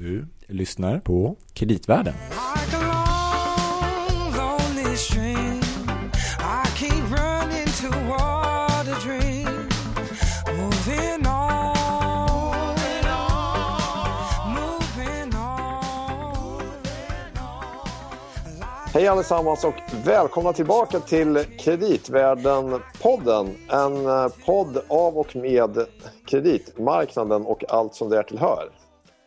Du lyssnar på Kreditvärlden. Hej allesammans och välkomna tillbaka till Kreditvärlden-podden. En eh, podd av och med kreditmarknaden och allt som därtill hör.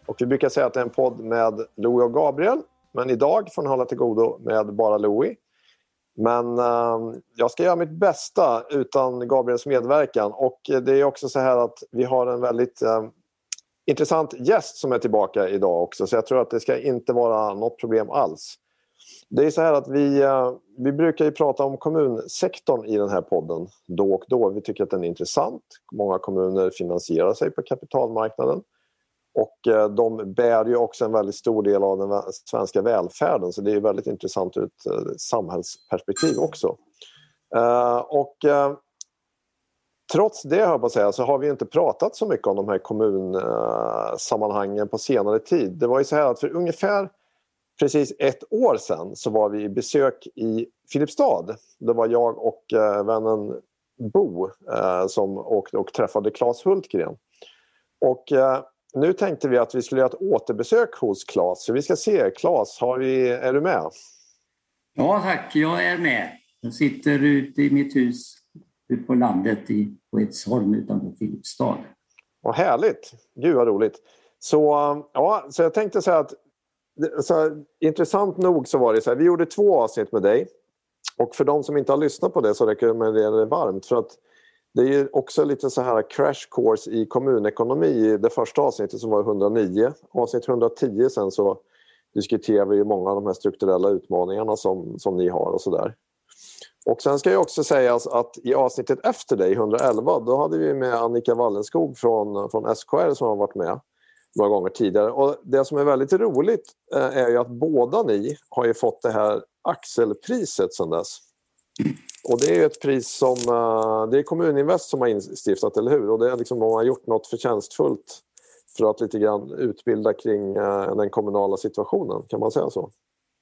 Och vi brukar säga att det är en podd med Louie och Gabriel. Men idag får ni hålla till godo med bara Louie. Men eh, jag ska göra mitt bästa utan Gabriels medverkan. Och eh, det är också så här att vi har en väldigt eh, intressant gäst som är tillbaka idag också. Så jag tror att det ska inte vara något problem alls. Det är så här att vi, eh, vi brukar ju prata om kommunsektorn i den här podden då och då. Vi tycker att den är intressant. Många kommuner finansierar sig på kapitalmarknaden. Och eh, de bär ju också en väldigt stor del av den svenska välfärden så det är väldigt intressant ur ett eh, samhällsperspektiv också. Eh, och Trots det, jag på att säga, så har vi inte pratat så mycket om de här kommunsammanhangen på senare tid. Det var ju så här att för ungefär precis ett år sedan så var vi i besök i Filipstad. Det var jag och vännen Bo som åkte och träffade Claes Hultgren. Och nu tänkte vi att vi skulle göra ett återbesök hos Claes. Så vi ska se, Claes, har vi, är du med? Ja tack, jag är med. Jag sitter ute i mitt hus ute på landet i, på Edsholm utanför Filipstad. Vad härligt! Gud vad roligt. Så, ja, så jag tänkte säga att så, intressant nog så var det så här, vi gjorde två avsnitt med dig. Och för de som inte har lyssnat på det så rekommenderar jag det varmt. För att det är ju också lite så här crash course i kommunekonomi i det första avsnittet som var 109. Avsnitt 110 sen så diskuterar vi ju många av de här strukturella utmaningarna som, som ni har och sådär. Och sen ska jag också säga att i avsnittet efter dig, 111, då hade vi med Annika Wallenskog från, från SKR som har varit med några gånger tidigare. Och det som är väldigt roligt eh, är ju att båda ni har ju fått det här Axelpriset sedan dess. Och det är ett pris som eh, det är Kommuninvest som har instiftat, eller hur? Och det är liksom de har gjort något förtjänstfullt för att lite grann utbilda kring eh, den kommunala situationen, kan man säga så?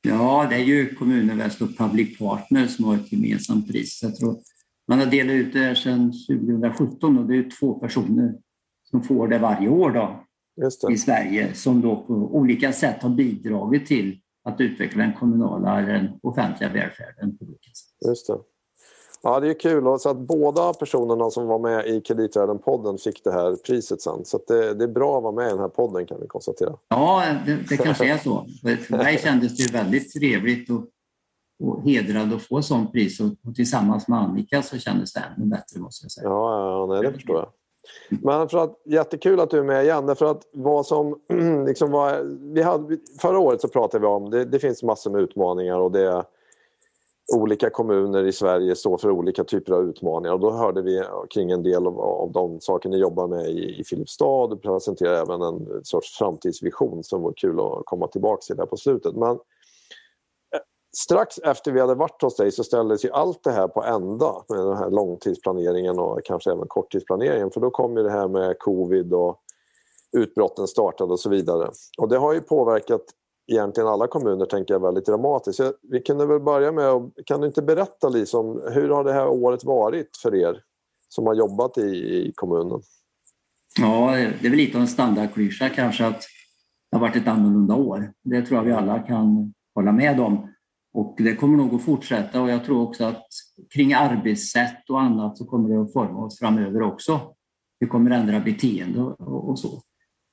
Ja, det är ju Kommuninvest och Public Partner som har ett gemensamt pris. Jag tror man har delat ut det här sedan 2017 och det är två personer som får det varje år då, i Sverige som då på olika sätt har bidragit till att utveckla den kommunala eller den offentliga välfärden. På olika sätt. Just det. Ja, det är kul. Och Så att båda personerna som var med i Kreditvärlden-podden fick det här priset sen. Så det, det är bra att vara med i den här podden kan vi konstatera. Ja, det, det kanske är så. För mig kändes det väldigt trevligt och, och hedrad att få sånt pris och, och tillsammans med Annika så kändes det ännu bättre måste jag säga. Ja, ja nej, det förstår jag. Men för att, jättekul att du är med igen. Därför att vad som, liksom var, vi hade, förra året så pratade vi om det, det finns massor med utmaningar och det olika kommuner i Sverige står för olika typer av utmaningar och då hörde vi kring en del av, av de saker ni jobbar med i, i Filipstad och presenterade även en sorts framtidsvision som var kul att komma tillbaka till där på slutet. Men eh, strax efter vi hade varit hos dig så ställdes ju allt det här på ända med den här långtidsplaneringen och kanske även korttidsplaneringen för då kom ju det här med covid och utbrotten startade och så vidare. Och det har ju påverkat egentligen alla kommuner tänker jag väldigt dramatiskt. Vi kunde väl börja med, att- kan du inte berätta Lisa om hur har det här året varit för er som har jobbat i, i kommunen? Ja, det är väl lite av en standardklyscha kanske att det har varit ett annorlunda år. Det tror jag vi alla kan hålla med om. Och det kommer nog att fortsätta och jag tror också att kring arbetssätt och annat så kommer det att forma oss framöver också. Vi kommer ändra beteende och, och så.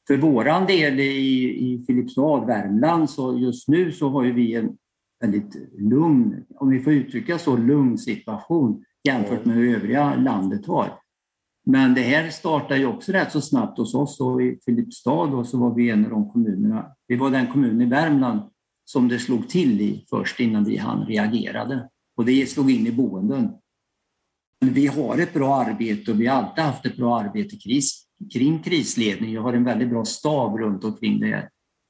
För våran del i, i Filipstad, Värmland, så just nu så har ju vi en väldigt lugn, om vi får uttrycka så, lugn situation jämfört med hur övriga landet har. Men det här startade ju också rätt så snabbt hos oss och i Filipstad och så var vi en av de kommunerna, vi var den kommun i Värmland som det slog till i först innan vi hann reagerade. Och det slog in i boenden. Men vi har ett bra arbete och vi har alltid haft ett bra arbete kris, kring krisledning. Jag har en väldigt bra stab runt omkring det.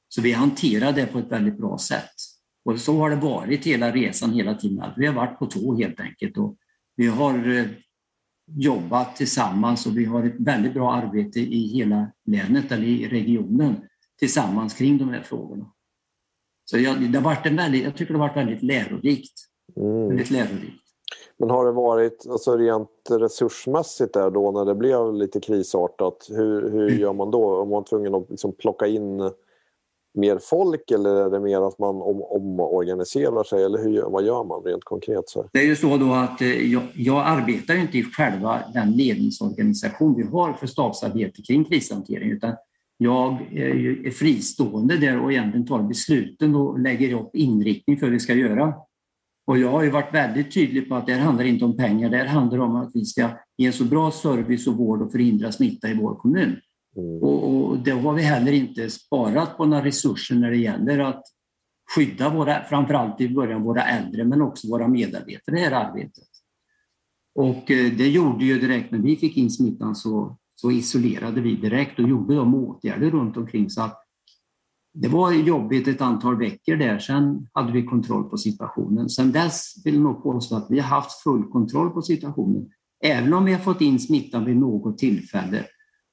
Så vi hanterar det på ett väldigt bra sätt. Och så har det varit hela resan hela tiden. Vi har varit på tå helt enkelt. Och vi har eh, jobbat tillsammans och vi har ett väldigt bra arbete i hela länet eller i regionen. tillsammans kring de här frågorna. Så jag, det har varit en väldigt, jag tycker det har varit väldigt lärorikt. Mm. Väldigt lärorikt. Men har det varit alltså rent resursmässigt där då när det blev lite krisartat? Hur, hur gör man då? Om man tvungen att liksom plocka in mer folk eller är det mer att man om, omorganiserar sig? Eller hur, vad gör man rent konkret? Så? Det är ju så då att eh, jag, jag arbetar ju inte i själva den ledningsorganisation vi har för stabsarbete kring krishantering utan jag är, ju, är fristående där och egentligen tar besluten och lägger upp inriktning för hur vi ska göra. Och jag har ju varit väldigt tydlig på att det här handlar inte om pengar, det här handlar om att vi ska ge en så bra service och vård och förhindra smitta i vår kommun. Mm. Och, och det har vi heller inte sparat på några resurser när det gäller att skydda våra, framförallt i början våra äldre men också våra medarbetare i det här arbetet. Och eh, det gjorde ju direkt när vi fick in smittan så, så isolerade vi direkt och gjorde de åtgärder runt omkring så att det var jobbigt ett antal veckor där, sen hade vi kontroll på situationen. Sen dess vill jag nog påstå att vi har haft full kontroll på situationen. Även om vi har fått in smittan vid något tillfälle.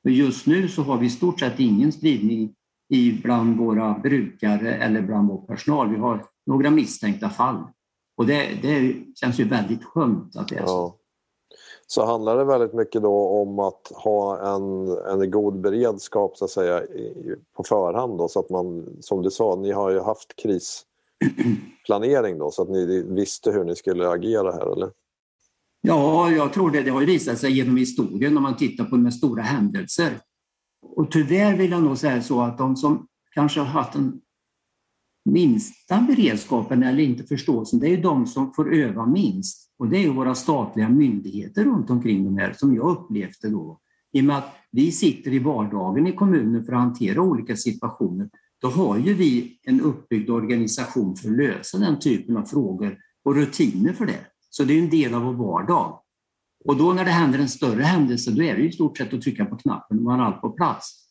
Men just nu så har vi i stort sett ingen spridning i bland våra brukare eller bland vår personal. Vi har några misstänkta fall. Och det, det känns ju väldigt skönt att det är så. Så handlar det väldigt mycket då om att ha en, en god beredskap så att säga i- på förhand då så att man, som du sa, ni har ju haft krisplanering då så att ni visste hur ni skulle agera här eller? Ja, jag tror det. Det har ju visat sig genom historien om man tittar på de stora händelser. Och tyvärr vill jag nog säga så att de som kanske har haft en minsta beredskapen eller inte förståelsen, det är de som får öva minst. Och det är våra statliga myndigheter runt omkring de här som jag upplevt det då. I och med att vi sitter i vardagen i kommunen för att hantera olika situationer, då har ju vi en uppbyggd organisation för att lösa den typen av frågor och rutiner för det. Så det är en del av vår vardag. Och då när det händer en större händelse, då är det ju i stort sett att trycka på knappen och man har allt på plats.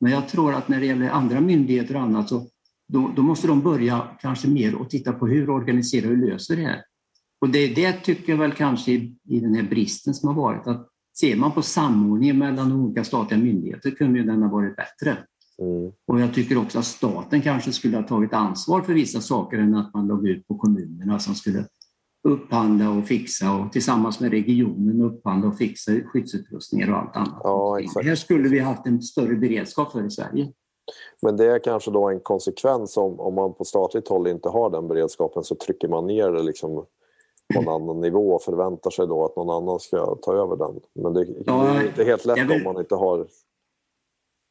Men jag tror att när det gäller andra myndigheter och annat så då, då måste de börja kanske mer och titta på hur organiserar och löser det här. Och det, det tycker jag väl kanske i, i den här bristen som har varit att ser man på samordningen mellan olika statliga myndigheter kunde ju den ha varit bättre. Mm. Och jag tycker också att staten kanske skulle ha tagit ansvar för vissa saker än att man låg ut på kommunerna som skulle upphandla och fixa och tillsammans med regionen upphandla och fixa skyddsutrustningar och allt annat. Ja, exakt. Det här skulle vi haft en större beredskap för i Sverige. Men det är kanske då en konsekvens om, om man på statligt håll inte har den beredskapen så trycker man ner det liksom på en annan nivå och förväntar sig då att någon annan ska ta över den. Men det, Ja, det är inte helt lätt vill- om man inte har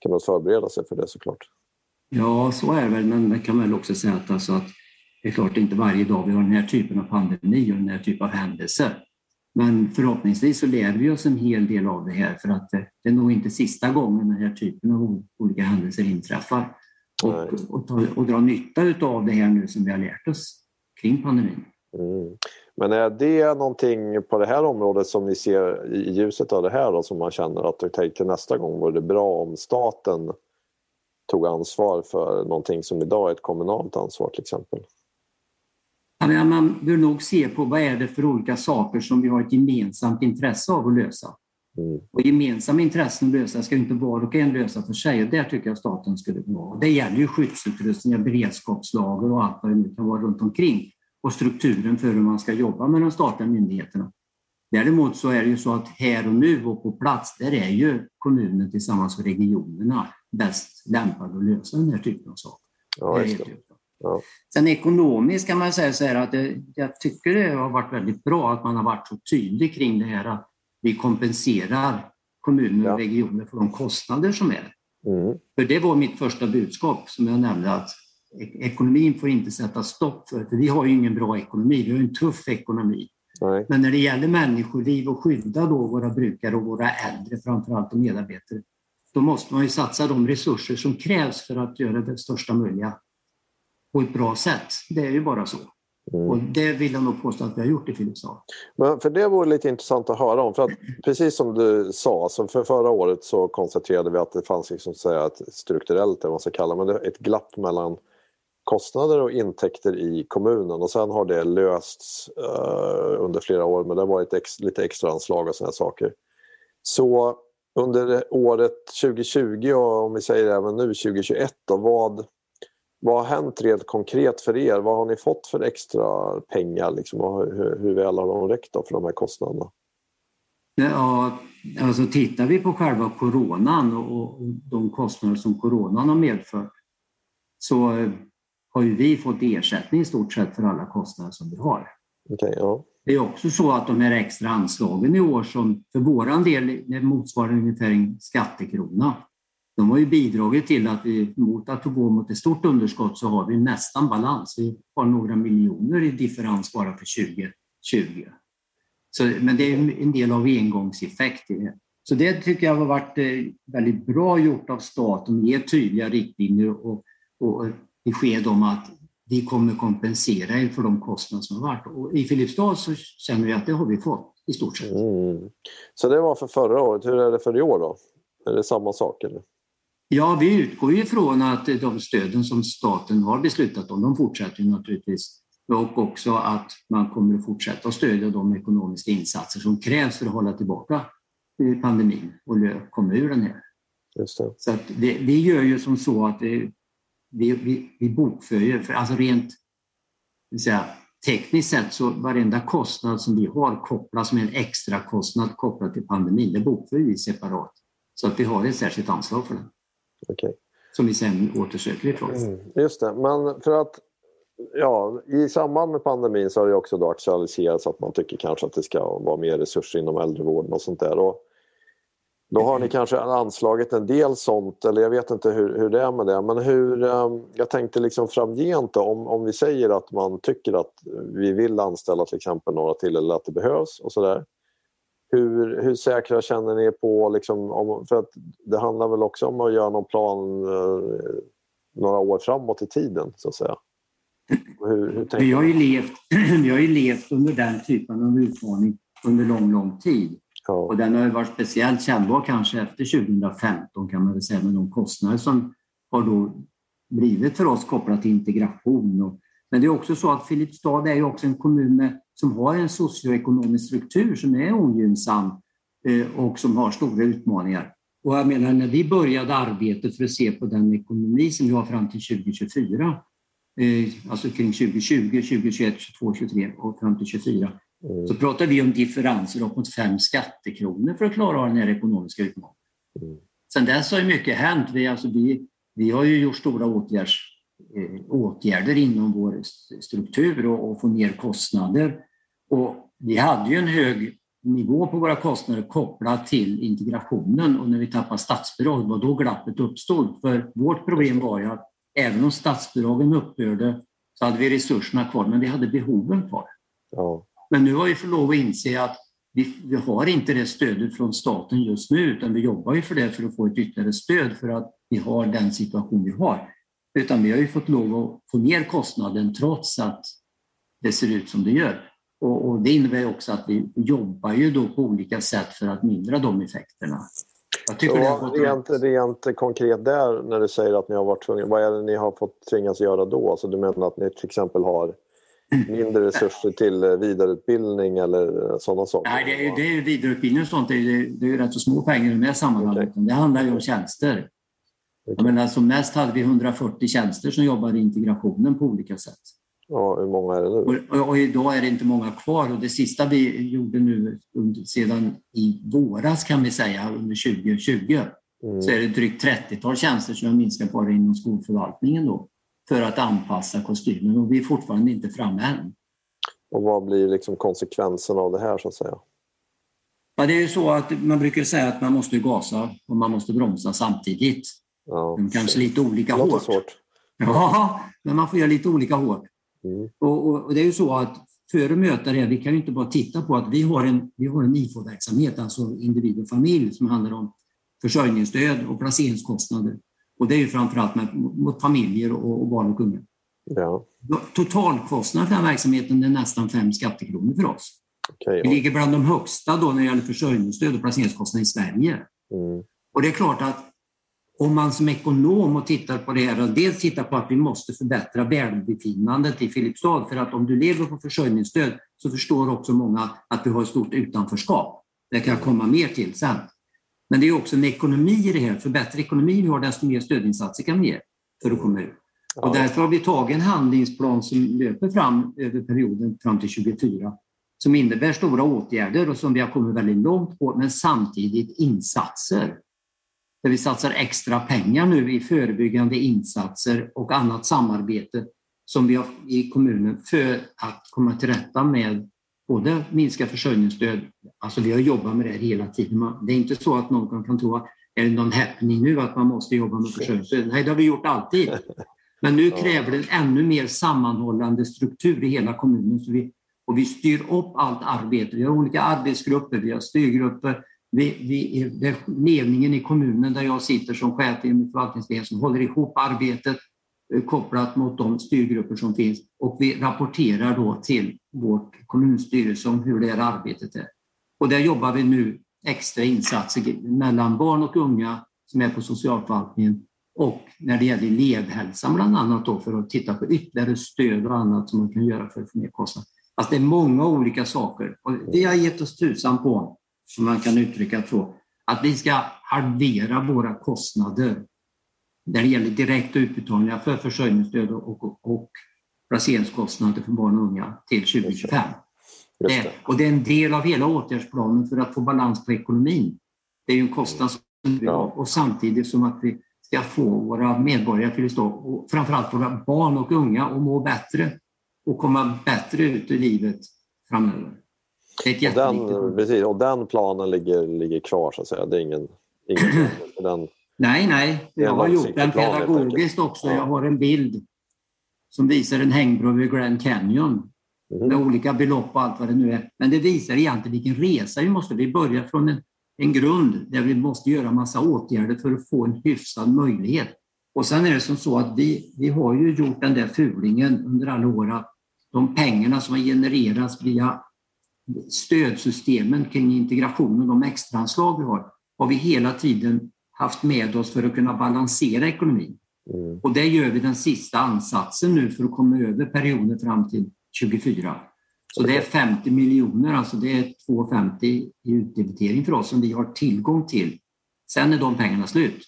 kunnat förbereda sig för det såklart. Ja, så är det väl, men man kan väl också säga att, alltså att det är klart det är inte varje dag vi har den här typen av pandemi och den här typen av händelser. Men förhoppningsvis så lär vi oss en hel del av det här för att det, är nog inte sista gången den här typen av olika händelser inträffar. Och, och, ta, och dra nytta av det här nu som vi har lärt oss kring pandemin. Mm. Men är det någonting på det här området som ni ser i ljuset av det här då, som man känner att tänk till nästa gång vore det bra om staten tog ansvar för någonting som idag är ett kommunalt ansvar till exempel? Man bör nog se på vad är det för olika saker som vi har ett gemensamt intresse av att lösa. Mm. Och gemensamma intressen att lösa ska inte var och en lösa för sig. Och där tycker jag staten skulle vara. Det gäller ju skyddsutrustningar, beredskapslager och allt vad det nu kan vara runt omkring. Och strukturen för hur man ska jobba med de statliga myndigheterna. Däremot så är det ju så att här och nu och på plats, där är ju kommunen tillsammans med regionerna bäst lämpade att lösa den här typen av saker. Ja, Ja. Sen ekonomiskt kan man säga så här att det, jag tycker det har varit väldigt bra att man har varit så tydlig kring det här att vi kompenserar kommuner Ja. och regioner för de kostnader som är. Mm. För det var mitt första budskap som jag nämnde att e- ekonomin får inte sätta stopp för, för vi har ju ingen bra ekonomi, vi har en tuff ekonomi. Nej. Men när det gäller människoliv och skydda då våra brukare och våra äldre framförallt och medarbetare, då måste man ju satsa de resurser som krävs för att göra det största möjliga på ett bra sätt. Det är ju bara så. Och Mm. det vill jag nog påstå att vi har gjort i Filipstad. Men för det vore lite intressant att höra om. För att, precis som du sa, så för förra året så konstaterade vi att det fanns liksom, säga, ett strukturellt, eller vad man ska kalla men det, ett glapp mellan kostnader och intäkter i kommunen och sen har det lösts eh, under flera år men det har varit ex, lite extra anslag och sådana saker. Så under året 2020 och om vi säger även nu 2021 då, vad, vad har hänt rent konkret för er? Vad har ni fått för extra pengar liksom, och hur, hur väl har de räckt för de här kostnaderna? Ja, alltså tittar vi på själva coronan och de kostnader som coronan har medfört så har ju vi fått ersättning i stort sett för alla kostnader som vi har. Okay, ja. Det är också så att de här extra anslagen i år som för våran del motsvarar ungefär en skattekrona. De har ju bidragit till att vi mot att gå mot ett stort underskott så har vi nästan balans. Vi har några miljoner i differens bara för 2020. Så, men det är en del av engångseffekt i det. Så det tycker jag har varit eh, väldigt bra gjort av staten, att ge tydliga riktlinjer och, och besked om att vi kommer kompensera er för de kostnader som har varit. Och I Filipstad så känner vi att det har vi fått i stort sett. Mm. Så det var för förra året. Hur är det för i år då? Är det samma sak? Eller? Ja, vi utgår ifrån att de stöden som staten har beslutat om, de fortsätter naturligtvis. Och också att man kommer att fortsätta att stödja de ekonomiska insatser som krävs för att hålla tillbaka pandemin och komma ur den här. Så att det, vi gör ju som så att vi, vi, vi bokför ju, för alltså rent säga, tekniskt sett så varenda kostnad som vi har kopplas med en extra kostnad kopplad till pandemin, det bokför vi separat. Så att vi har ett särskilt anslag för det. Okay. Som vi sen återsöker ifrån. Mm, just det, men för att ja, i samband med pandemin så har det också då aktualiserats att man tycker kanske att det ska vara mer resurser inom äldrevården och sånt där. Och då har ni kanske anslagit en del sånt, eller jag vet inte hur, hur det är med det. Men hur, ehm, jag tänkte liksom framgent då, om, om vi säger att man tycker att vi vill anställa till exempel några till eller att det behövs och sådär. Hur, hur säkra känner ni på, liksom, om, för att det handlar väl också om att göra någon plan eh, några år framåt i tiden så att säga. Hur, hur vi, har ju levt, vi har ju levt under den typen av utmaning under lång, lång tid. Ja. Och den har varit speciellt kännbar kanske efter 2015 kan man väl säga med de kostnader som har då blivit för oss kopplat till integration. Och, men det är också så att Filipstad är ju också en kommun med, som har en socioekonomisk struktur som är ogynnsam eh, och som har stora utmaningar. Och jag menar, när vi började arbetet för att se på den ekonomi som vi har fram till 2024, eh, alltså kring 2020, 2021, 2022, 2023 och fram till 2024, Mm. Så pratar vi om differenser upp mot fem skattekronor för att klara av den här ekonomiska utmaningen. Mm. Sen dess har ju mycket hänt. Vi, alltså vi, vi har ju gjort stora åtgärds, eh, åtgärder inom vår struktur och, och få ner kostnader. Och vi hade ju en hög nivå på våra kostnader kopplat till integrationen och när vi tappade statsbidrag var då glappet uppstod. För vårt problem var ju att även om statsbidragen upphörde så hade vi resurserna kvar men vi hade behoven kvar. Ja. Men nu har vi fått lov att inse att vi, vi, har inte det stödet från staten just nu utan vi jobbar ju för det för att få ett ytterligare stöd för att vi har den situation vi har. Utan vi har ju fått lov att få ner kostnaden trots att det ser ut som det gör. Och, och det innebär också att vi jobbar ju då på olika sätt för att mindra de effekterna. Jag tycker ja, rent, rent konkret där när du säger att ni har varit tvungna, vad är det ni har fått tvingas göra då? Alltså du menar att ni till exempel har mindre resurser till eh, vidareutbildning eller sådana saker? Nej, det är, det är vidareutbildning och sånt. Det är, det är rätt så små pengar i de här sammanhanget. Okay. Det handlar ju om tjänster. Jag menar, som mest hade vi 140 tjänster som jobbar i integrationen på olika sätt. Ja, hur många är det nu? Och, och, och idag är det inte många kvar och det sista vi gjorde nu under, sedan i våras kan vi säga, under 2020, mm. så är det drygt 30-tal tjänster som har minskat bara inom skolförvaltningen. Då för att anpassa kostymen och vi är fortfarande inte framme än. Och vad blir liksom konsekvensen av det här så att säga? Ja, det är ju så att man brukar säga att man måste gasa och man måste bromsa samtidigt. Ja. Kanske lite olika hårt. Svårt. Ja, men man får göra lite olika hårt. Mm. Och, och, och, det är ju så att för att möta det, vi kan ju inte bara titta på att vi har en, vi har en IFO-verksamhet, alltså individ och familj, som handlar om försörjningsstöd och placeringskostnader. Och det är ju framförallt med, mot familjer och, och barn och unga. Ja. Totalkostnaden för den verksamheten är nästan fem skattekronor för oss. Okay, ja. Vi ligger bland de högsta då när det gäller försörjningsstöd och placeringskostnader i Sverige. Mm. Och det är klart att om man som ekonom och tittar på det här, och dels tittar på att vi måste förbättra välbefinnandet i Filipstad, för att om du lever på försörjningsstöd så förstår också många att vi har ett stort utanförskap. Det kan jag komma mer till sen. Men det är också en ekonomi i det här. För bättre ekonomi vi har, desto mer stödinsatser kan vi ge för att komma ut. Och därför har vi tagit en handlingsplan som löper fram över perioden fram till 2024 som innebär stora åtgärder och som vi har kommit väldigt långt på, men samtidigt insatser. Där vi satsar extra pengar nu i förebyggande insatser och annat samarbete som vi har i kommunen för att komma till rätta med både minska försörjningsstöd, alltså vi har jobbat med det hela tiden. Det är inte så att någon kan tro att är det någon happening nu att man måste jobba med försörjningsstöd. Nej, det har vi gjort alltid. Men nu kräver det en ännu mer sammanhållande struktur i hela kommunen. Så vi, och vi styr upp allt arbete. Vi har olika arbetsgrupper, vi har styrgrupper. Vi, vi, det ledningen i kommunen där jag sitter som chef i förvaltningsledningen som håller ihop arbetet eh, kopplat mot de styrgrupper som finns. Och vi rapporterar då till vårt kommunstyrelse om hur det här arbetet är. Och där jobbar vi nu extra insatser mellan barn och unga som är på socialförvaltningen och när det gäller elevhälsan bland annat då för att titta på ytterligare stöd och annat som man kan göra för att få ner kostnader. Alltså det är många olika saker och vi har gett oss tusan på, som man kan uttrycka så, att vi ska halvera våra kostnader när det gäller direkta utbetalningar för försörjningsstöd och, och, och placeringskostnader för barn och unga till 2025. Just Det, det. och det är en del av hela åtgärdsplanen för att få balans på ekonomin. Det är ju en kostnad som vi har och samtidigt som att vi ska få våra medborgare till stå och framförallt våra barn och unga att må bättre och komma bättre ut i livet framöver. Det är ett Och jätteviktigt den, område. precis, och den planen ligger, ligger kvar så att säga. Det är ingen, ingen den, Nej, nej. Jag har gjort den pedagogiskt också. Ja. Jag har en bild som visar en hängbro över Grand Canyon Mhm. med olika belopp och allt vad det nu är. Men det visar egentligen vilken resa vi måste. Vi börjar från en, en grund där vi måste göra massa åtgärder för att få en hyfsad möjlighet. Och sen är det som så att vi, vi har ju gjort den där fulingen under alla år att de pengarna som har genererats via stödsystemen kring integrationen, de extraanslag vi har, har vi hela tiden haft med oss för att kunna balansera ekonomin. mm, Och det gör vi den sista ansatsen nu för att komma över perioden fram till 24. Så det är 50 miljoner, alltså det är 2,50 i utdebitering för oss som vi har tillgång till. Sen är de pengarna slut.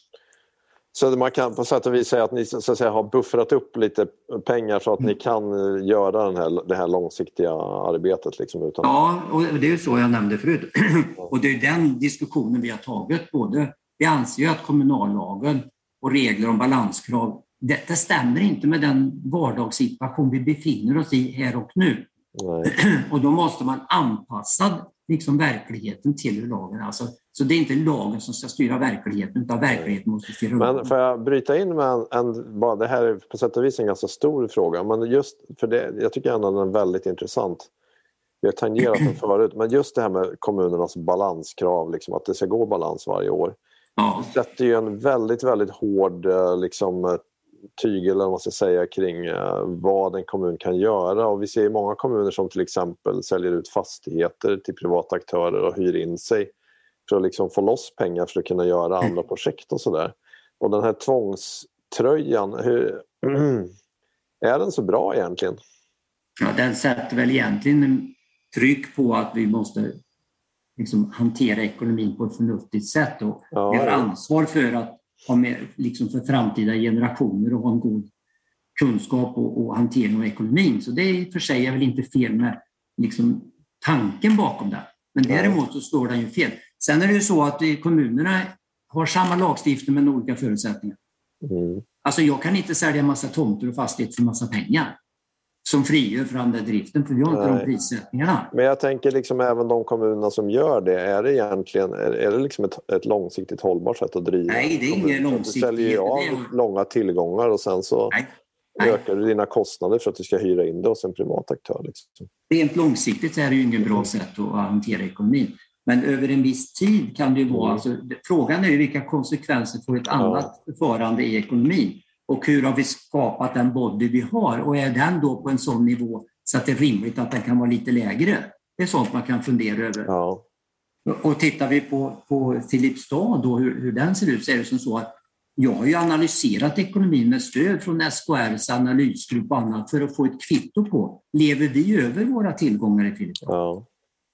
Så man kan på sätt och vis säga att ni så att säga, har buffrat upp lite pengar så att Mm. ni kan eh, göra den här, det här långsiktiga arbetet. Liksom, utan, Ja, och det är ju så jag nämnde förut. Och det är den diskussionen vi har tagit. Både, vi anser ju att kommunallagen och regler om balanskrav, det, det stämmer inte med den vardagssituation vi befinner oss i här och nu. Och då måste man anpassa liksom, verkligheten till hur lagen. Alltså, så det är inte lagen som ska styra verkligheten, utan verkligheten måste styra Men får jag bryta in med en, en bara, det här är på sätt och vis en ganska stor fråga, men just för det, jag tycker ändå den är väldigt intressant. Vi har tangerat den förut, men just det här med kommunernas balanskrav, liksom, att det ska gå balans varje år. Ja, sätter ju en väldigt, väldigt hård eh, liksom, eh, tygel eller man ska säga, kring eh, vad en kommun kan göra. Och vi ser många kommuner som till exempel säljer ut fastigheter till privata aktörer och hyr in sig för att liksom få loss pengar för att kunna göra andra projekt och sådär. Och den här tvångströjan, hur, är den så bra egentligen? ja, den sätter väl egentligen en tryck på att vi måste liksom, hantera ekonomin på ett förnuftigt sätt. Och Ja, vi har ansvar för att ha med, liksom för framtida generationer och ha en god kunskap och, och hantering av ekonomin. Så det är i och för sig är väl inte fel med liksom, tanken bakom det. Men däremot så står den ju fel. Sen är det ju så att kommunerna har samma lagstiftning men olika förutsättningar. Mm. Alltså jag kan inte sälja en massa tomter och fastigheter för massa pengar som frigör för andra driften, för vi har inte Nej. de prissättningarna. Men jag tänker liksom även de kommunerna som gör det, är det egentligen är, det liksom ett, ett långsiktigt hållbart sätt att driva? Nej, det är en ingen kommun? långsiktighet. Du säljer ju av är- långa tillgångar och sen så Nej. Nej. ökar du dina kostnader för att du ska hyra in det hos en privat aktör. Liksom. Rent långsiktigt är det ju ingen bra sätt att hantera ekonomin. Men över en viss tid kan det ju vara... Alltså, frågan är ju vilka konsekvenser får ett annat förfarande i ekonomin? Och hur har vi skapat den body vi har? Och är den då på en sån nivå så att det är rimligt att den kan vara lite lägre? Det är sånt man kan fundera över. Ja. Och tittar vi på, på Filipstad, då, hur, hur den ser ut, så är det som så att jag har ju analyserat ekonomin med stöd från SKRs analysgrupp och annat för att få ett kvitto på, lever vi över våra tillgångar i Filipstad? Ja.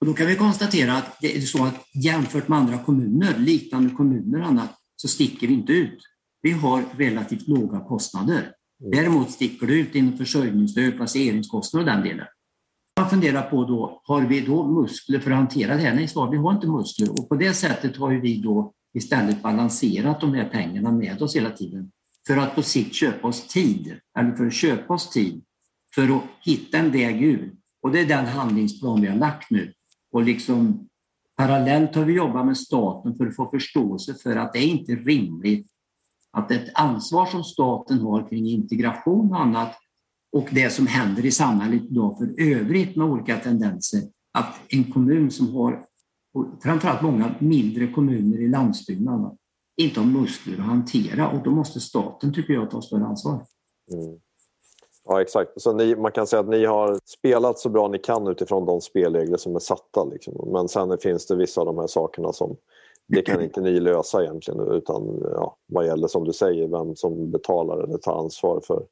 Och då kan vi konstatera att det är så att jämfört med andra kommuner, liknande kommuner och annat, så sticker vi inte ut. Vi har relativt låga kostnader. Däremot sticker det ut inom försörjningsstöd, placeringskostnader och den delen. Man funderar på då, har vi då muskler för att hantera det här? Nej, svar, vi har inte muskler och på det sättet har ju vi då istället balanserat de här pengarna med oss hela tiden för att på sikt köpa oss tid, eller för att köpa oss tid för att hitta en väg ur. Och det är den handlingsplan vi har lagt nu. Och liksom parallellt har vi jobbat med staten för att få förståelse för att det är inte rimligt att ett ansvar som staten har kring integration och annat och det som händer i samhället idag för övrigt med olika tendenser, att en kommun som har, framförallt många mindre kommuner i landsbygden, inte har muskler att hantera och då måste staten, tycker jag, ta större ansvar. Mm. Ja, exakt. Så ni, man kan säga att ni har spelat så bra ni kan utifrån de spelregler som är satta. Liksom. Men sen finns det vissa av de här sakerna som det kan inte ni lösa egentligen utan ja, vad gäller som du säger, vem som betalar eller tar ansvar för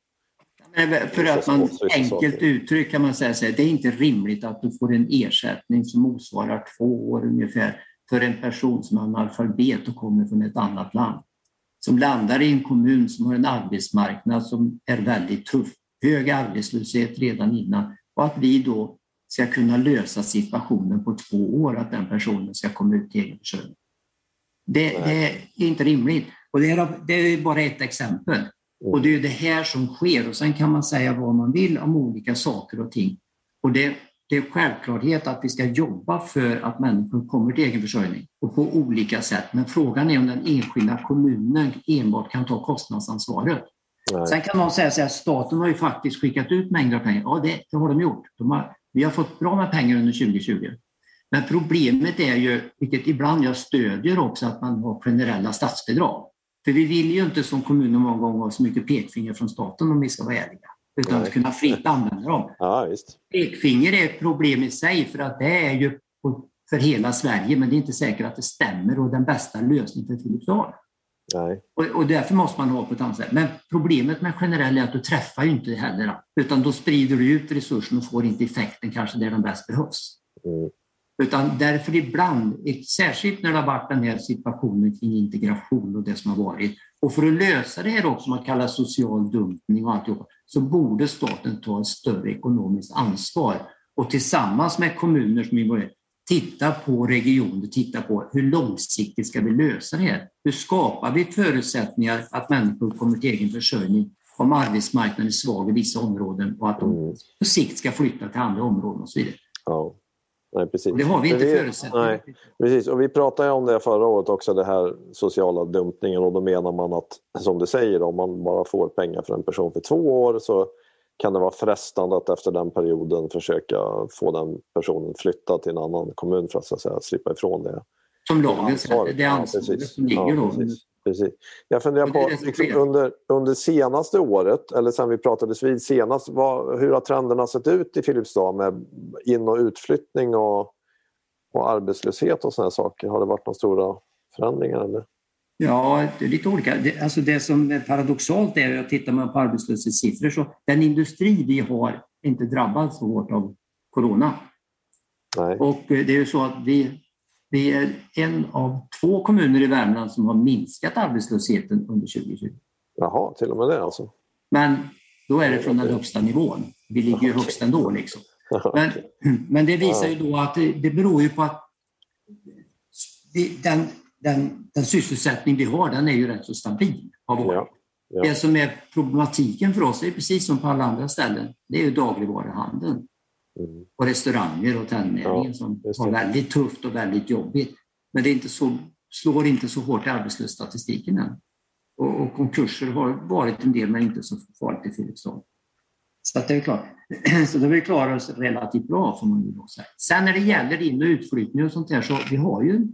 för att man enkelt uttryckt kan man säga att det är inte rimligt att du får en ersättning som motsvarar två år ungefär för en person som är analfabet och kommer från ett annat land. Som landar i en kommun som har en arbetsmarknad som är väldigt tuff, hög arbetslöshet redan innan och att vi då ska kunna lösa situationen på två år, att den personen ska komma ut till egen försörjning. Det, det, är inte rimligt. Och det är, det är bara ett exempel. Och det är det här som sker. Och sen kan man säga vad man vill om olika saker och ting. Och det, det är självklarhet att vi ska jobba för att människor kommer till egen försörjning och på olika sätt. Men frågan är om den enskilda kommunen enbart kan ta kostnadsansvaret. Nej. Sen kan man säga att staten har ju faktiskt skickat ut mängder av pengar. Ja, det, det har de gjort. De har, vi har fått bra med pengar under 2020. Men problemet är ju, vilket ibland jag stödjer också, att man har generella statsbidrag. För vi vill ju inte som kommuner många gånger ha så mycket pekfinger från staten om vi ska vara ärliga. Utan Nej. att kunna fritt använda dem. Ja, visst. Pekfinger är ett problem i sig för att det är ju för hela Sverige men det är inte säkert att det stämmer och den bästa lösningen för Filipstad. Nej. Och, och därför måste man ha på ett annat sätt. Men problemet med generell är att du träffar ju inte heller. Utan då sprider du ut resurserna och får inte effekten kanske där de bäst behövs. Mm. Utan därför ibland, särskilt när det har varit den här situationen kring integration och det som har varit, och för att lösa det här också, som man kallar social dumpning och alltihop, så borde staten ta ett större ekonomiskt ansvar och tillsammans med kommuner som involverar titta på regioner, titta på hur långsiktigt ska vi lösa det här? Hur skapar vi förutsättningar att människor kommer till egen försörjning om arbetsmarknaden är svag i vissa områden och att de mm. på sikt ska flytta till andra områden och så vidare. Ja. Nej, precis. Det har vi inte förutsättningar Precis, och vi pratade om det förra året också, det här sociala dumpningen och då menar man att, som du säger, om man bara får pengar för en person för två år så kan det vara frestande att efter den perioden försöka få den personen flyttad till en annan kommun för att, så att säga, slippa ifrån det. Som lagen säger, det ansvaret ja, som ligger då. Precis. Precis. Jag funderar på, liksom, under, under senaste året, eller sen vi pratades vid senast, vad, hur har trenderna sett ut i Filipstad med in och utflyttning och, och arbetslöshet och sådana saker? Har det varit några stora förändringar? Eller? Ja, det är lite olika. Det, alltså det som är paradoxalt är att tittar man på arbetslöshetssiffror så den industri vi har är inte drabbad så hårt av corona. Nej. Och det är ju så att vi vi är en av två kommuner i Värmland som har minskat arbetslösheten under 2020. Jaha, till och med det alltså? Men då är det från den högsta nivån. Vi ligger ju högst ändå. Liksom. Men, men det visar ju då att det, det beror ju på att den, den, den sysselsättning vi har, den är ju rätt så stabil. Ja, ja. Det som är problematiken för oss, är precis som på alla andra ställen, det är ju dagligvaruhandeln. Mm. Och restauranger och hotellnäringen ja, som har väldigt tufft och väldigt jobbigt. Men det inte så, slår inte så hårt i arbetslöshetsstatistiken än. Och, och, konkurser har varit en del, men inte så farligt i Filipstad. Så att det är klart. Så då har vi klarat oss relativt bra får man ju säga. Sen när det gäller in och utflyttning och sånt där så vi har ju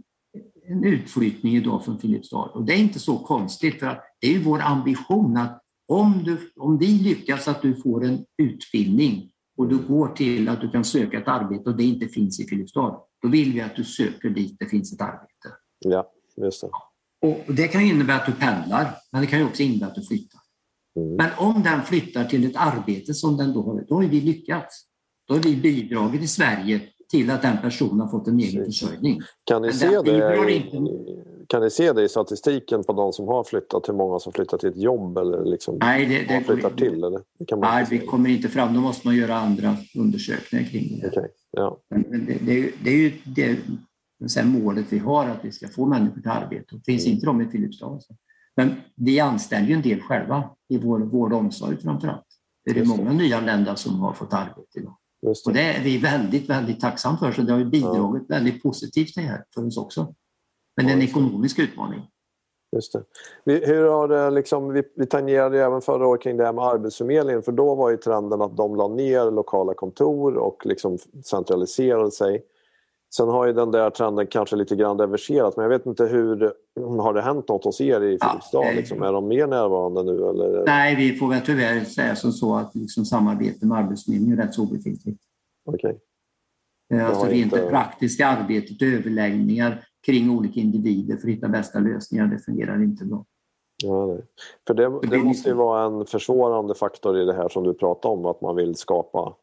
en utflyttning idag från Filipstad och det är inte så konstigt för det är vår ambition att om, du, om vi lyckas att du får en utbildning och du går till att du kan söka ett arbete och det inte finns i Filipstad, då vill vi att du söker dit det finns ett arbete. Ja, just det. Och det kan innebära att du pendlar, men det kan också innebära att du flyttar. Mm. Men om den flyttar till ett arbete som den då har, då har vi lyckats. Då har vi bidragit i Sverige till att den personen har fått en egen försörjning. Kan ni, se det det, inte. i- kan ni se det i statistiken på de som har flyttat? Hur många som flyttar till ett jobb eller liksom Nej, det, det, flyttar till? Eller? Det kan man nej, vi kommer inte fram. Då måste man göra andra undersökningar kring det. Okej, ja. Det, det, är ju- det är ju det målet vi har, att vi ska få människor till arbete. Och finns Mm. inte de i Filipstad. alltså. Men vi anställer ju en del själva i vår vård och omsorg framför allt. Det är ju Just det. många nyanlända som har fått arbete idag. Just Och det. det är vi väldigt, väldigt tacksamma för. Så det har bidragit väldigt positivt det här för oss också. Men det är en Ja, det. ekonomisk utmaning. Just det. Vi, hur har det liksom, vi, vi tangerade även förra året kring det här med Arbetsförmedlingen för då var ju trenden att de la ner lokala kontor och liksom centraliserade sig. Sen har ju den där trenden kanske lite grann reverserat men jag vet inte hur har det hänt något hos er i Ja, Filipstad? eh, Liksom? Är de mer närvarande nu? Eller? Nej, vi får väl tyvärr säga som så att liksom samarbete med Arbetsförmedlingen är rätt så obefintligt. Okej. Eh, Alltså rent inte- det praktiska arbetet, överläggningar kring olika individer för att hitta bästa lösningar, det fungerar inte bra. Ja. För det, det måste ju liksom- vara en försvårande faktor i det här som du pratar om att man vill skapa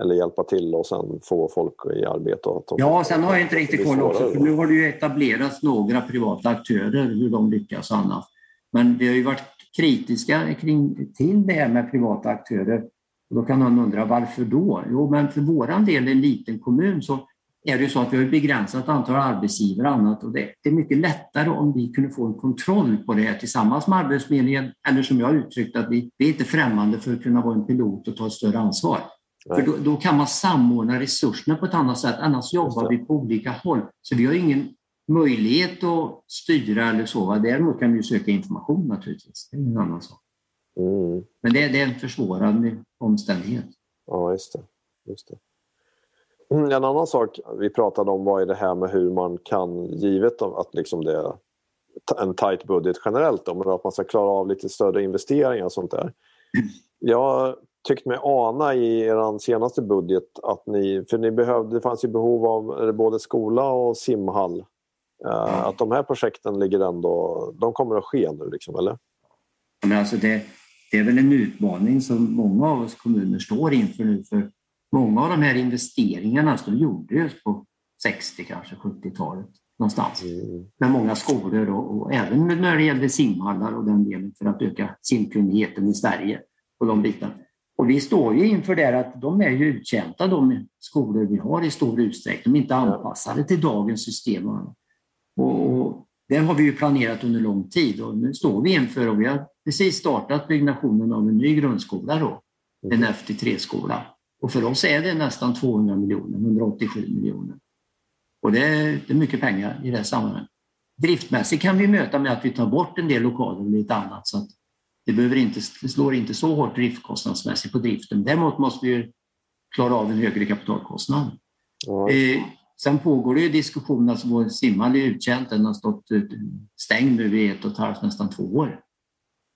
eller hjälpa till och sen få folk i arbete. Och Ja, sen har jag inte riktigt koll också, för nu har det ju etablerats några privata aktörer, hur de lyckas och annat. Men vi har ju varit kritiska kring, till det här med privata aktörer. Och då kan någon undra varför då? Jo, men för våran del, en liten kommun, så är det ju så att vi har begränsat antal arbetsgivare och annat. Och det, är mycket lättare om vi kunde få en kontroll på det här tillsammans med Arbetsförmedlingen. Eller som jag har uttryckt att vi, vi är inte främmande för att kunna vara en pilot och ta ett större ansvar. För då, då kan man samordna resurserna på ett annat sätt. Annars jobbar vi på olika håll. Så vi har ingen möjlighet att styra eller så. va. Däremot kan vi söka information naturligtvis. Det är en annan sak. Mm. Men det, det är en försvårande omständighet. Ja, just det. Just det. Mm, En annan sak vi pratade om var ju det här med hur man kan, givet att liksom det är en tight budget generellt, då, men att man ska klara av lite större investeringar och sånt där. Jag tyckte mig ana i er senaste budget att ni, för ni behövde, det fanns ju behov av både skola och simhall. Eh, Att de här projekten ligger ändå, de kommer att ske nu liksom, eller? Men alltså det, det är väl en utmaning som många av oss kommuner står inför nu. För många av de här investeringarna som gjordes på 60, kanske 70-talet någonstans. Mm. med många skolor och, och även när det gällde simhallar och den delen för att öka simkunnigheten i Sverige och de bitarna. Och vi står ju inför det att de är ju uttjänta de skolor vi har i stor utsträckning. De är inte anpassade till dagens system. Och, det har vi ju planerat under lång tid och nu står vi inför och vi har precis startat byggnationen av en ny grundskola då, en FT3-skola. Och för oss är det nästan 200 miljoner, 187 miljoner. Och det är, det är mycket pengar i det här sammanhanget. Driftmässigt kan vi möta med att vi tar bort en del lokaler och lite annat. Så att det, behöver inte, det slår inte så hårt driftkostnadsmässigt på driften. Däremot måste vi klara av en högre kapitalkostnad. Ja, Eh, sen pågår det ju diskussioner, alltså vår simhall är uttjänt, den har stått stängd nu i ett och ett halvt, nästan två år.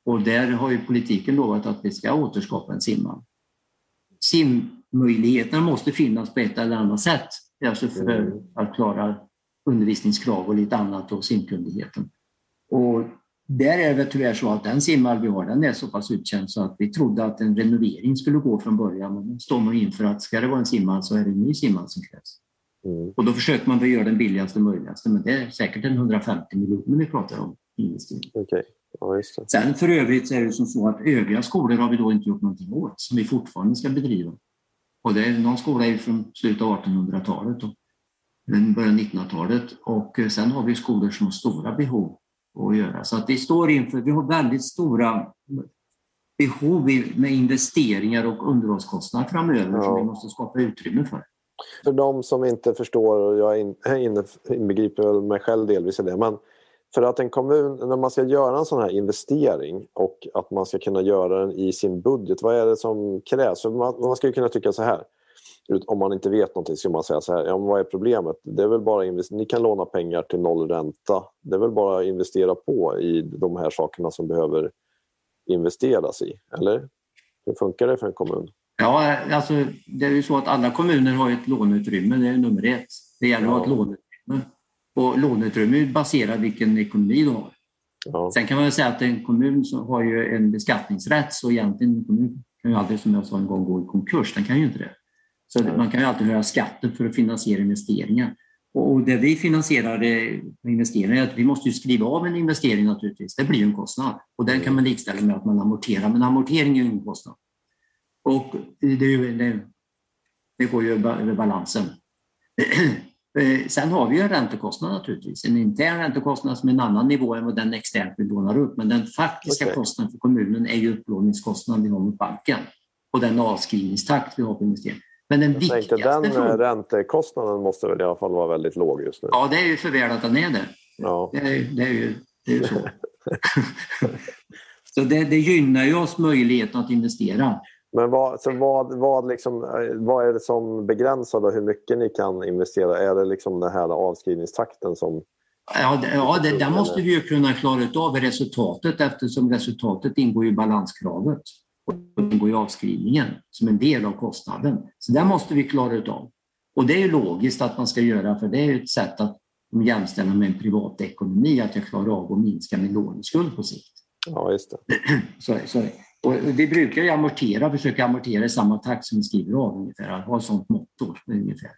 Och där har ju politiken lovat att vi ska återskapa en simhall. Simmöjligheterna måste finnas på ett eller annat sätt, alltså för Mm. att klara undervisningskrav och lite annat och simkunnigheten. Och där är det tyvärr så att den simhall vi har, den är så pass uttjänt så att vi trodde att en renovering skulle gå från början. Men nu står man inför att ska det vara en simhall så är det en ny simhall som krävs. mm. Och då försöker man göra den billigaste möjligaste, men det är säkert en 150 miljoner vi pratar om. investering. Okej, ja. Sen för övrigt så är det som så att övriga skolor har vi då inte gjort någonting åt, som vi fortfarande ska bedriva. Och det är, någon skola är från slutet av 1800-talet och början av 1900-talet och eh, sen har vi skolor som har stora behov att göra. Så att vi står inför, vi har väldigt stora behov med investeringar och underhållskostnader framöver som Ja. vi måste skapa utrymme för. För de som inte förstår, och jag är in- inne- inbegriper mig själv delvis i det, men för att en kommun, när man ska göra en sån här investering och att man ska kunna göra den i sin budget, vad är det som krävs? För man, man ju kunna tycka så här, om man inte vet någonting ska man säga så här, ja, vad är problemet? Det är väl bara ni kan låna pengar till noll ränta. Det är väl bara att investera på i de här sakerna som behöver investeras i, eller? Hur funkar det för en kommun? Ja, alltså det är ju så att alla kommuner har ett låneutrymme, det är nummer ett. Det gäller att ha ett låneutrymme. Och låneutrymme är baserat vilken ekonomi du har. Ja, Sen kan man säga att en kommun som har ju en beskattningsrätt så egentligen en kommun kan ju aldrig, som jag sa en gång, gå i konkurs. Den kan ju inte det. Så man kan ju alltid höja skatten för att finansiera investeringar. Och, det vi finansierar eh, investeringar är att vi måste ju skriva av en investering naturligtvis. Det blir ju en kostnad och den kan man likställa med att man amorterar. Men amortering är ju ingen kostnad. Och det, ju- det, det går ju över balansen. Eh, Sen har vi ju en räntekostnad naturligtvis, en intern räntekostnad som är en annan nivå än vad den externt vi lånar upp. Men den faktiska Okej. kostnaden för kommunen är ju upplåningskostnaden vi har mot banken och den avskrivningstakt vi har på investeringen. Men den Jag tänkte viktigaste den eh, frågan, räntekostnaden måste väl i alla fall vara väldigt låg just nu. ja det är ju för väl att den är det. Ja. Det är, det är, ju, det är ju så. så det, det gynnar ju oss möjligheten att investera. Men vad, så vad, vad, liksom, eh, vad är det som begränsar då hur mycket ni kan investera? Är det liksom den här avskrivningstakten som... Ja, det, ja det, där måste vi ju kunna klara av resultatet eftersom resultatet ingår i balanskravet och det ingår i avskrivningen som en del av kostnaden. Så där måste vi klara ut av. Och det är logiskt att man ska göra för det är ett sätt att jämställa med en privatekonomi, att jag klarar av att minska min låneskuld på sikt. Ja, just det. Så, så, och vi brukar ju amortera, försöka amortera i samma takt som vi skriver av ungefär, att ha ett sånt motto ungefär.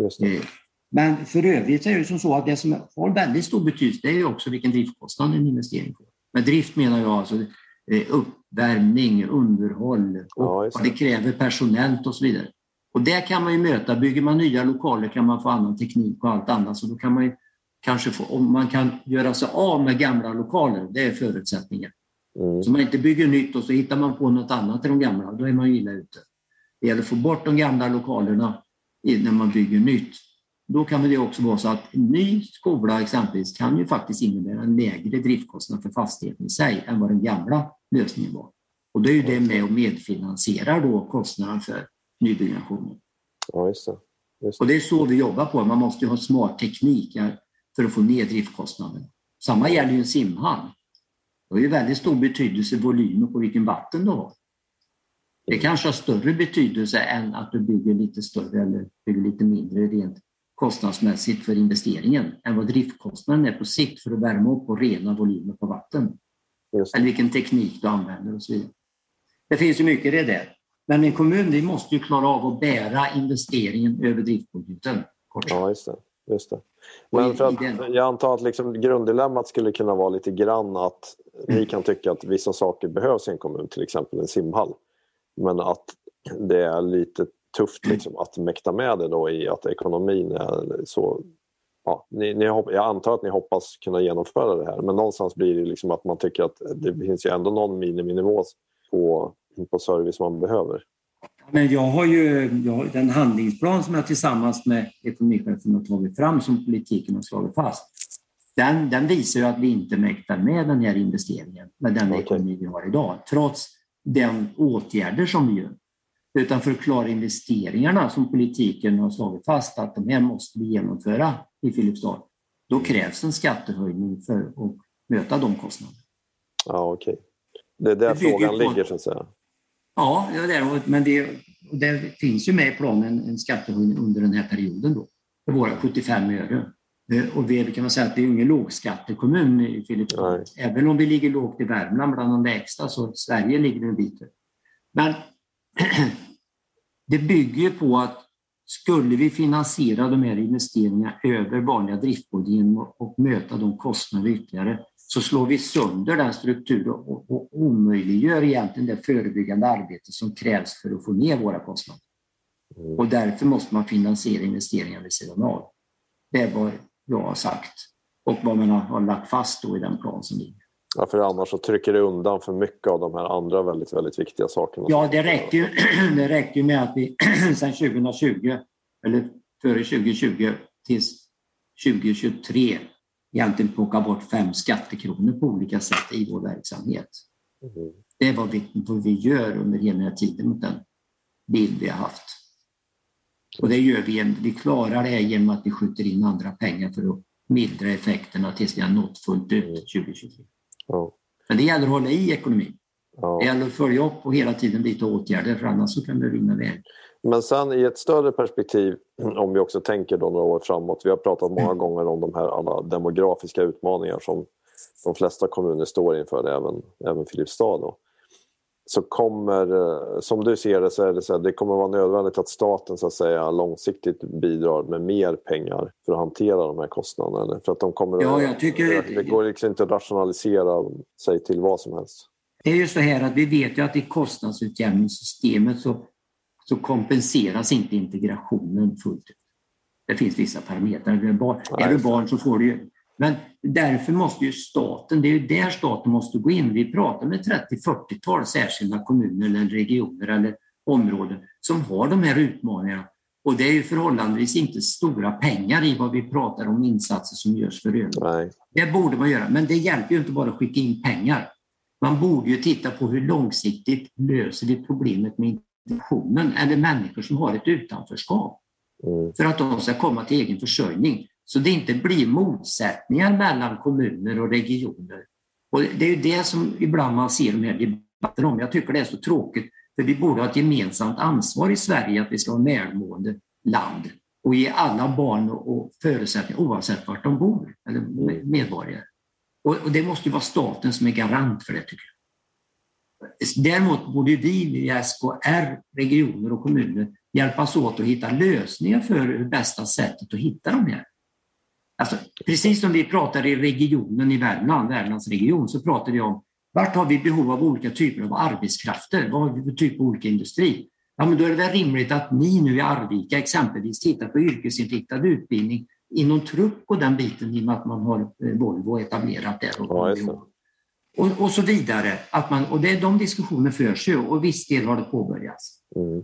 Just det. Eh, Men för övrigt är det som så att det som har väldigt stor betydelse det är ju också vilken driftkostnad en investering får. Med drift menar jag alltså uppvärmning, underhåll och Ja, vad det kräver personellt och så vidare. Och det kan man ju möta. Bygger man nya lokaler kan man få annan teknik och allt annat. Så då kan man kanske få, om man kan göra sig av med gamla lokaler, det är förutsättningen. Mm. Så man inte bygger nytt och så hittar man på något annat i de gamla, då är man ju illa ute. Det gäller att få bort de gamla lokalerna när man bygger nytt. Då kan det också vara så att en ny skola exempelvis kan ju faktiskt innebära en lägre driftkostnad för fastigheten i sig än vad den gamla lösningen var. Och då är ju det med och medfinansierar då kostnaden för nybyggnationen. Ja, just det. Just Och det. det är så vi jobbar på. Man måste ha smart teknik för att få ner driftkostnaden. Samma gäller ju en simhall. Det har ju väldigt stor betydelse volymen på vilken vatten du har. Det kanske har större betydelse än att du bygger lite större eller bygger lite mindre rent kostnadsmässigt för investeringen än vad driftkostnaden är på sikt för att värma upp och rena volymer på vatten. Eller vilken teknik du använder och så vidare. Det finns ju mycket i det där. Men en kommun vi måste ju klara av att bära investeringen över driftbudgeten. Kort. Ja, just det. Just det. Men för att, jag antar att liksom grunddilemmat skulle kunna vara lite grann att ni kan tycka att vissa saker behövs i en kommun, till exempel en simhall. Men att det är lite tufft liksom att mäkta med det då i att ekonomin är så... Ja, ni, ni, jag antar att ni hoppas kunna genomföra det här men någonstans blir det liksom att man tycker att det finns ju ändå någon miniminivå på, på service man behöver. Men jag har ju jag har den handlingsplan som jag tillsammans med ekonomichefen har tagit fram som politiken har slagit fast. Den, den visar ju att vi inte mäktar med den här investeringen med den Okej. ekonomi vi har idag, trots de åtgärder som vi gör. Utan för att klara investeringarna som politiken har slagit fast att de här måste vi genomföra i Filipstad, då krävs en skattehöjning för att möta de kostnaderna. Ja, okej. Det är där Det frågan på- ligger så att säga. Ja, det är, men det, det finns ju med i planen en skattehöjning under den här perioden då, för våra 75 öre. Eh, Och vi kan man säga att det är ingen lågskattekommun i Filipstad. Även om vi ligger lågt i Värmland bland de lägsta så Sverige ligger en bit. Men det bygger på att skulle vi finansiera de här investeringarna över vanliga driftbudgeten och, möta de kostnader ytterligare så slår vi sönder den strukturen och, och omöjliggör egentligen det förebyggande arbete som krävs för att få ner våra kostnader. Mm. Och därför måste man finansiera investeringar vid sidan av. Det är vad jag har sagt och vad man har, har lagt fast i den plan som ligger. Ja, för annars så trycker det undan för mycket av de här andra väldigt, väldigt viktiga sakerna. Ja, det räcker ju, det räcker ju med att vi sedan 2020, eller före 2020 tills 2023 egentligen plockar bort fem skattekronor på olika sätt i vår verksamhet. Mm. Det är vad vi, vad vi gör under hela den här tiden mot den bild vi har haft. Och det gör vi, vi klarar det här genom att vi skjuter in andra pengar för att mildra effekterna tills vi har nått fullt ut 2023. Ja. Men det gäller att hålla i ekonomin. Det Ja. gäller att följa upp och hela tiden vidta åtgärder för annars så kan det rinna iväg. Men sen i ett större perspektiv, om vi också tänker då några år framåt. Vi har pratat många gånger om de här alla demografiska utmaningar som de flesta kommuner står inför, även, även Filipstad. Då. Så kommer, eh, som du ser det, så är det så här, det kommer vara nödvändigt att staten så att säga långsiktigt bidrar med mer pengar för att hantera de här kostnaderna. eller? För att de kommer Ja, att, jag tycker- Det går liksom inte att rationalisera sig till vad som helst. Det är ju så här att vi vet ju att i kostnadsutjämningssystemet så, så kompenseras inte integrationen fullt ut. Det finns vissa parametrar. Är du barn, Nej, är du så. barn så får du ju... Men därför måste ju staten, det är ju där staten måste gå in. Vi pratar med 30-40-tal särskilda kommuner eller regioner eller områden som har de här utmaningarna. Och det är ju förhållandevis inte stora pengar i vad vi pratar om insatser som görs för övrigt. Det borde man göra, men det hjälper ju inte bara att skicka in pengar. Man borde ju titta på hur långsiktigt löser vi problemet med integrationen eller människor som har ett utanförskap Mm. för att de ska komma till egen försörjning. Så det inte blir motsättningar mellan kommuner och regioner. Och det är ju det som ibland man ser de här debatterna om. Jag tycker det är så tråkigt, för vi borde ha ett gemensamt ansvar i Sverige att vi ska vara ett välmående land och ge alla barn och förutsättningar oavsett vart de bor, eller medborgare. Och, och det måste ju vara staten som är garant för det, tycker jag. Däremot borde vi via SKR, regioner och kommuner hjälpas åt att hitta lösningar för hur bästa sättet att hitta de här. Alltså, precis som vi pratar i regionen i Värmland, Värmlands region, så pratar vi om vart har vi behov av olika typer av arbetskrafter? Vad har vi för typ av olika industri? Ja, men då är det väl rimligt att ni nu i Arvika exempelvis tittar på yrkesinriktad utbildning inom truck och den biten i och med att man har eh, Volvo etablerat där. Och, Ja, och, och så vidare. Att man, och det, de diskussioner förs ju och viss del har det påbörjats. Mm.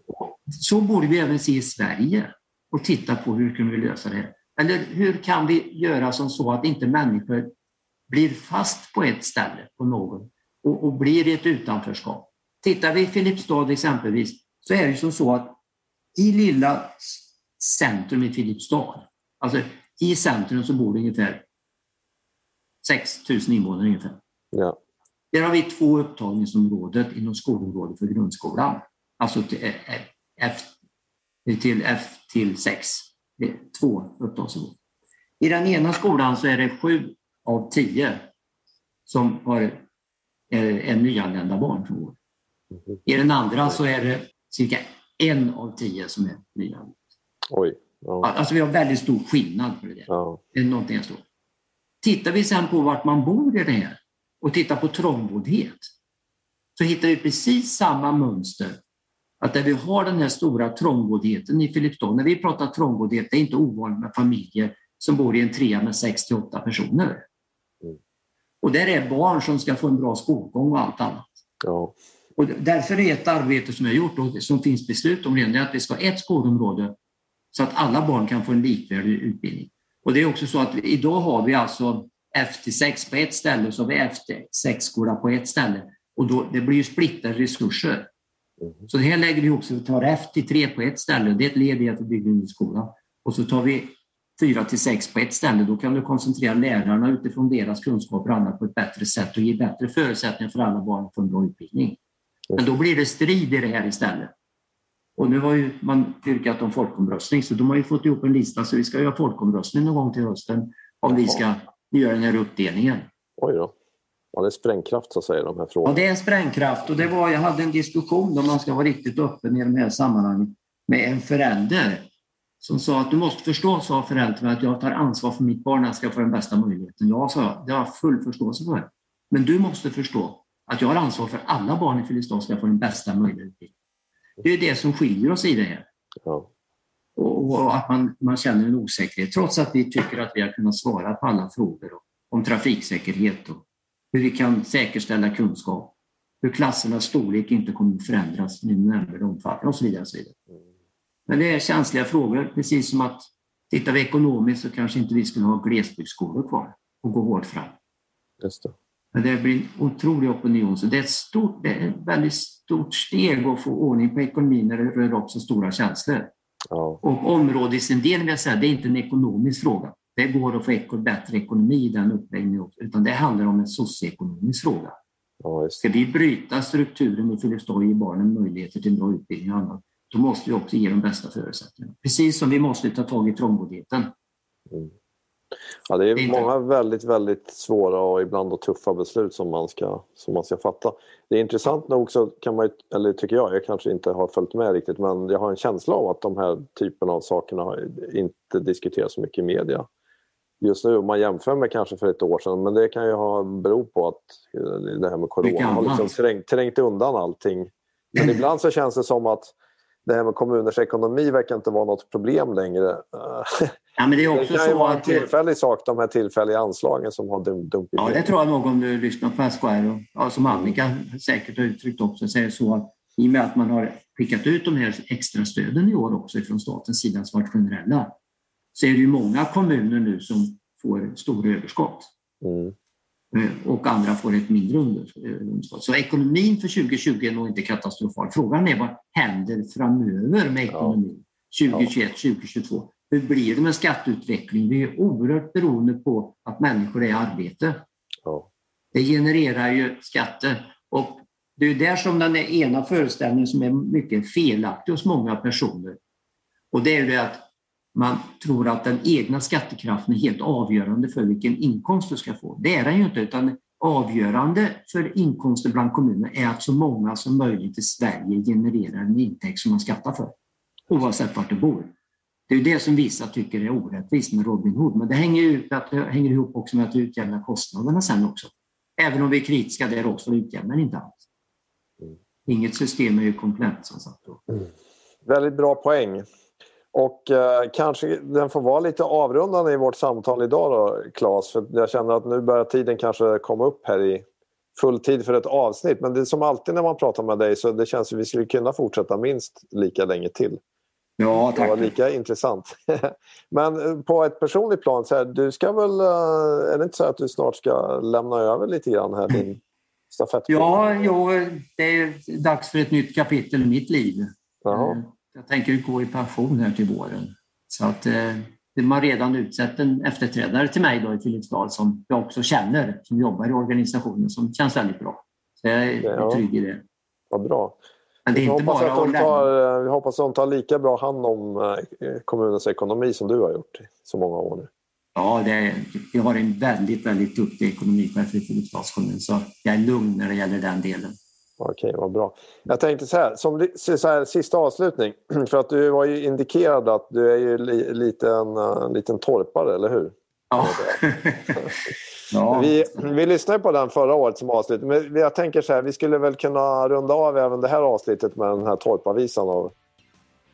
Så borde vi även se i Sverige och titta på hur kan vi lösa det här. Eller hur kan vi göra som så att inte människor blir fast på ett ställe på någon och, och blir i ett utanförskap. Tittar vi i Filipstad exempelvis så är det som så att i lilla centrum i Filipstad, alltså i centrum så bor det ungefär 6 000 invånare ungefär. Ja. Där har vi två upptagningsområden inom skolområdet för grundskolan. Alltså till eh, F till, F till 6. Det är två upptagningsområden. I den ena skolan så är det sju av tio som har, är, är nyanlända barn som går. I den andra så är det cirka en av tio som är nyanlända. Oj. Ja. Alltså vi har väldigt stor skillnad på det där. Ja. Det är någonting jag står. Tittar vi sen på vart man bor i det här och tittar på trångboddhet så hittar vi precis samma mönster. Att där vi har den här stora trångboddheten i Filipstad, när vi pratar trångboddhet, det är inte ovanligt med familjer som bor i en trea med 68 personer. Mm. Och där är barn som ska få en bra skolgång och allt annat. Ja. Och därför är ett arbete som jag gjort och som finns beslut om redan, att vi ska ha ett skolområde så att alla barn kan få en likvärdig utbildning. Och det är också så att vi, idag har vi alltså F6 på ett ställe och så har vi F6-skola på ett ställe. Och då, det blir ju splittrade resurser. Så det här lägger vi ihop så vi tar F3 på ett ställe, det är ett led i att vi bygger en ny skola. Och så tar vi 4 till 6 på ett ställe, då kan du koncentrera lärarna utifrån deras kunskaper och annat på ett bättre sätt och ge bättre förutsättningar för alla barn att få en bra utbildning. Men då blir det strid i det här istället. Och nu har ju man yrkat om folkomröstning, så de har ju fått ihop en lista så vi ska göra folkomröstning någon gång till hösten om vi ska göra den här uppdelningen. Oj då. Ja, det är sprängkraft så att säga, de här Ja, frågorna. det är sprängkraft och det var, jag hade en diskussion om man ska vara riktigt öppen i de här sammanhangen med en förälder som sa att du måste förstå, sa föräldern, att jag tar ansvar för mitt barn, att ska få den bästa möjligheten. Ja, sa jag, det har jag full förståelse för. Men du måste förstå att jag har ansvar för alla barn i Filipstad ska få den bästa utbildningen. Det är det som skiljer oss i det här. Ja. Och, och att man, man känner en osäkerhet, trots att vi tycker att vi har kunnat svara på alla frågor om trafiksäkerhet och hur vi kan säkerställa kunskap, hur klassernas storlek inte kommer att förändras i nämnvärd omfattning och så vidare. Och så vidare. Men det är känsliga frågor, precis som att tittar vi ekonomiskt så kanske inte vi skulle ha glesbygdsskolor kvar och gå hårt fram. Just det. Men det blir en otrolig opinion, så det är ett, stort, det är ett väldigt stort steg att få ordning på ekonomin när det rör upp så stora känslor. Ja. Och områdesindelning vill jag säga, det är inte en ekonomisk fråga. Det går att få bättre ekonomi i den uppläggningen utan det handlar om en socioekonomisk fråga. Ja, Ska vi bryta strukturen i Filipstad och ge barnen möjligheter till bra utbildning och annat, då måste vi också ge de bästa förutsättningarna. Precis som vi måste ta tag i trångboddheten. Mm. Ja, det är många väldigt, väldigt svåra och ibland tuffa beslut som man, ska, som man ska fatta. Det är intressant nog så kan man eller tycker jag, jag kanske inte har följt med riktigt, men jag har en känsla av att de här typerna av sakerna inte diskuteras så mycket i media. Just nu, om man jämför med kanske för ett år sedan, men det kan ju ha bero på att eh, det här med corona har liksom trängt, trängt undan allting. Men ibland så känns det som att det här med kommuners ekonomi verkar inte vara något problem längre. Ja, men det är det också kan ju vara en att... tillfällig sak, de här tillfälliga anslagen som har dum- dumpit Ja, ner. det tror jag du lyssnar på och ja, som Annika säkert har uttryckt också, det så att i och med att man har skickat ut de här extra stöden i år också från statens sida som varit generella, så är det ju många kommuner nu som får stora överskott Mm. eh, och andra får ett mindre under- underskott. Så ekonomin för 2020 är nog inte katastrofal. Frågan är vad händer framöver med ekonomin 2021, 2022? Hur blir det med skatteutvecklingen? Vi är oerhört beroende på att människor är i arbete. Ja. Det genererar ju skatter. Och det är där som den ena föreställningen som är mycket felaktig hos många personer. Och det är ju det att man tror att den egna skattekraften är helt avgörande för vilken inkomst du ska få. Det är den ju inte, utan avgörande för inkomster bland kommuner är att så många som möjligt i Sverige genererar en intäkt som man skattar för, oavsett vart du bor. Det är det som vissa tycker är orättvist med Robin Hood, men det hänger, att det hänger ihop också med att det utjämnar kostnaderna sen också. Även om vi är kritiska där också, utjämnar inte allt. Inget system är ju komplett som sagt. då. Väldigt bra poäng. Och eh, kanske den får vara lite avrundande i vårt samtal idag då, Claes. För jag känner att nu börjar tiden kanske komma upp här i full tid för ett avsnitt. Men det är som alltid när man pratar med dig så det känns som vi skulle kunna fortsätta minst lika länge till. Ja, Det var tack. lika intressant. Men eh, på ett personligt plan, så här, du ska väl, eh, är det inte så att du snart ska lämna över lite grann här din stafettpinne? Ja, jo, det är dags för ett nytt kapitel i mitt liv. Jaha. Eh, Jag tänker gå i pension här till våren. Så att eh, de har redan utsett en efterträdare till mig då i Filipstad som jag också känner, som jobbar i organisationen, som känns väldigt bra. Så jag är Ja. trygg i det. Vad bra. Men det är inte hoppas, bara att tar, vi hoppas att de tar lika bra hand om eh, kommunens ekonomi som du har gjort i så många år nu. Ja, det är, vi har en väldigt, väldigt duktig ekonomichef i Filipstads kommun, så jag är lugn när det gäller den delen. Okej, vad bra. Jag tänkte så här, som så här, sista avslutning. För att du var ju indikerad att du är ju li, lite en uh, liten torpare, eller hur? Ja. ja. Vi, vi lyssnade på den förra året som avslut. Men jag tänker så här, vi skulle väl kunna runda av även det här avsnittet med den här torparvisan av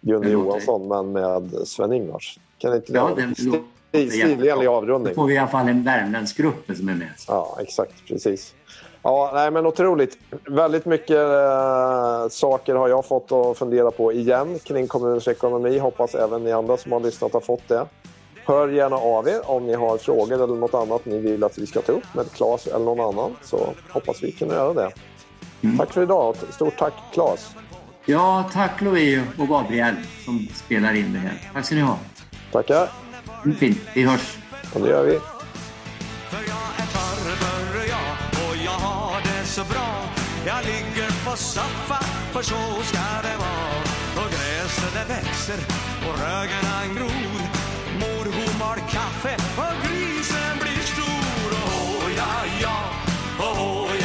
Gunnar Det låter- Johansson, men med Sven-Ingvars. Kan inte det Ja, vara den en låter sti- stilenlig jättebra. Då avrundning? får vi i alla fall en värmländsk grupp som är med. Ja, exakt. Precis. Ja, nej, men otroligt. Väldigt mycket eh, saker har jag fått att fundera på igen kring kommunens ekonomi. Hoppas även ni andra som har lyssnat har fått det. Hör gärna av er om ni har frågor eller något annat ni vill att vi ska ta upp med Claes eller någon annan. Så hoppas vi kan göra det. Mm. Tack för idag. Stort tack Claes. Ja, tack Louis och Gabriel som spelar in det här. Tack ska ni ha. Tackar. Fint, vi hörs. Och det gör vi. så bra. Jag ligger på soffan, för så ska det vara. Och gräset det växer och rögen gror. Mor hon mal kaffe och grisen blir stor. Oh ja, ja, oh ja.